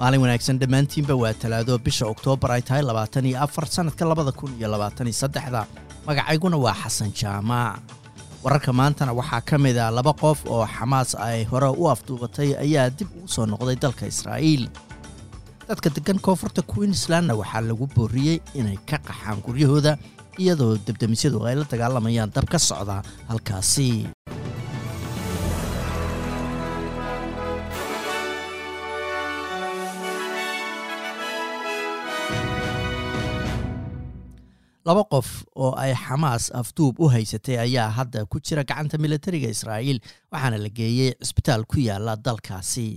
maalin wanaagsan dhammaantiinba waa talaado bisha oktoobar ay tahay labaatan iyo afar sannadka labada kun iyo labaatan iyo saddexda. Magacayguna waa xasan jaamac wararka maantana waxaa ka mid a laba qof oo xamaas ay hore u afduubatay ayaa dib ugu soo noqday dalka israa'iil. Dadka deggan koonfurta queenslandna waxaa lagu booriyey inay ka qaxaan guryahooda iyadoo debdemisyadu ay la dagaalamayaan dab ka socda halkaasi laba qof oo ay xamaas afduub u haysatay ayaa hadda ku jira gacanta militariga israa'iil waxaana la geeyey cisbitaal ku yaalla dalkaasi.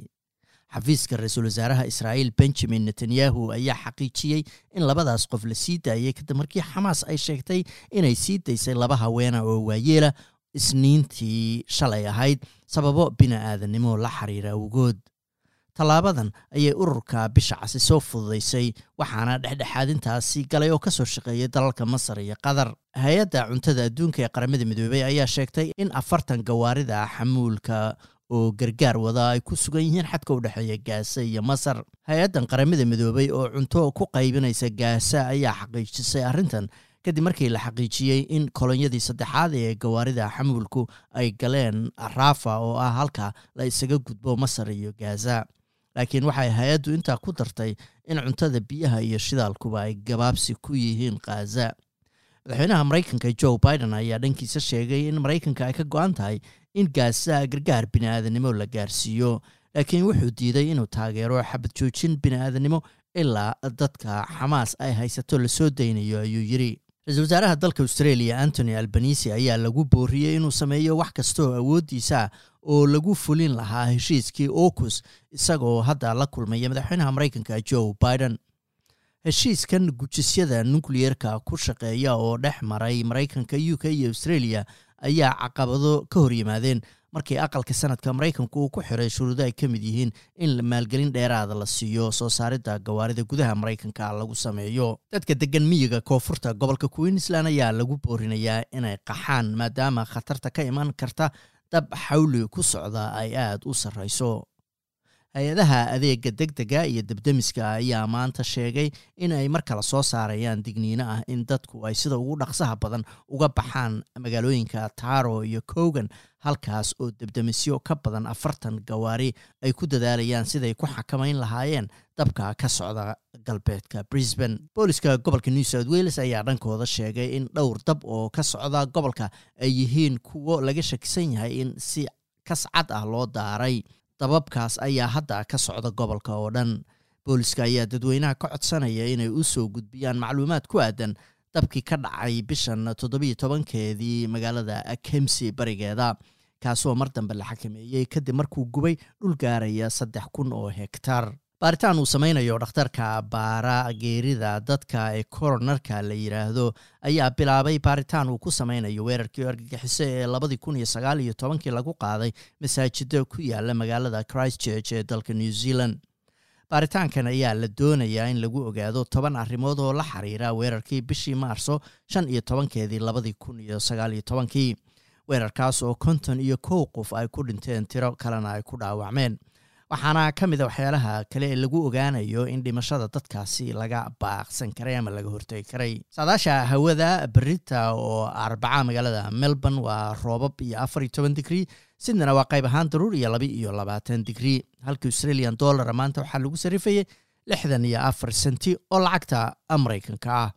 Xafiiska ra'iisul wasaaraha israa'iil benjamin netanyahu ayaa xaqiijiyey in labadaas qof la sii daayey kadib markii xamaas ay sheegtay inay sii daysay laba haweena oo waayeela isniintii shalay ahayd sababo bini'aadanimo la xiriira awgood tallaabadan ayay ururka bisha casi soo fududaysay waxaana dhexdhexaadintaasi galay oo ka soo shaqeeyay dalalka masar iyo qatar. Hay'adda cuntada adduunka ee qaramada midoobey ayaa sheegtay in afartan gawaarida xamuulka oo gargaar wada ay ku sugan yihiin xadka u dhexeeya gaasa iyo masar. Hay'addan qaramada midoobey oo cunto ku qaybinaysa gaasa ayaa xaqiijisay arrintan kadib markii la xaqiijiyey in kolonyadii saddexaad ee gawaarida xamuulku ay galeen raafa oo ah halka la isaga gudbo masar iyo gaza laakiin waxay hay'addu intaa ku dartay in cuntada biyaha iyo shidaalkuba ay gabaabsi ku yihiin khaza madaxweynaha maraykanka joe biden ayaa dhankiisa sheegay in maraykanka ay ka go-an tahay in gaasa gargaar bini'aadanimo la gaarsiiyo laakiin wuxuu diiday inuu taageero xabad joojin bini'aadanimo ilaa dadka xamaas ay haysato la soo daynayo ayuu yidhi ra'iisul wasaaraha dalka australia antony albanisi ayaa lagu booriyey inuu sameeyo wax kastaoo awooddiisa oo lagu fulin lahaa heshiiskii okus isagoo hadda la kulmaya madaxweynaha maraykanka joe biden. Heshiiskan gujisyada nukliyeerka ku shaqeeya oo dhex maray maraykanka u k iyo australia ayaa caqabado ka hor yimaadeen markii aqalka sanadka maraykanku uu ku xiray shuruudo ay ka mid yihiin in maalgelin dheeraada la siiyo soo saaridda gawaarida gudaha maraykanka lagu sameeyo. Dadka degan miyiga koonfurta gobolka queensland ayaa lagu boorinayaa inay qaxaan maadaama khatarta ka iman karta dab xawli ku socda ay aada u sarrayso hay'adaha adeega deg dega iyo debdemiska ayaa maanta sheegay in ay mar kale soo saarayaan digniino ah in dadku ay sida ugu dhaqsaha badan uga baxaan magaalooyinka taro iyo kogan halkaas oo debdemisyo ka badan afartan gawaari ay ku dadaalayaan siday ku xakamayn lahaayeen dabka ka socda galbeedka brisbane. Booliska gobolka new south wales ayaa dhankooda sheegay in dhowr dab oo ka socda gobolka ay yihiin kuwo laga shakisan yahay in si kascad ah loo daaray dababkaas ayaa hadda ka socda gobolka oo dhan. Booliska ayaa dadweynaha ka codsanaya inay u soo gudbiyaan macluumaad ku aadan dabkii ka dhacay bishan toddobiyo tobankeedii magaalada kemsi barigeeda kaasoo mar dambe la xakameeyey kadib markuu gubay dhul gaaraya saddex kun oo hektar baaritaan uu samaynayo dhakhtarka baara geerida dadka ee koronarka la yidhaahdo ayaa bilaabay baaritaan uu ku samaynayo weerarkii argagixiso ee labadii kun iyo sagaal iyo tobankii lagu qaaday masaajida ku yaalla magaalada christchurch ee dalka new zealand. Baaritaankan ayaa la doonayaa in lagu ogaado toban arrimood oo la xiriira weerarkii bishii maarso shan iyo tobankeedii labadii kun iyo sagaal iyo tobankii. Weerarkaas oo konton iyo kow qof ay ku dhinteen tiro kalena ay ku dhaawacmeen waxaana ka mid a waxyaalaha kale ee lagu ogaanayo in dhimashada dadkaasi laga baaqsan karay ama laga hortegi karay. Saadaasha hawada berita oo arbaca magaalada melbourne waa roobab iyo afar iyo toban digrii sidnana waa qayb ahaan daruur iyo laba iyo labaatan digrii halka australian dollara maanta waxaa lagu sarifayay lixdan iyo afar senti oo lacagta maraykanka ah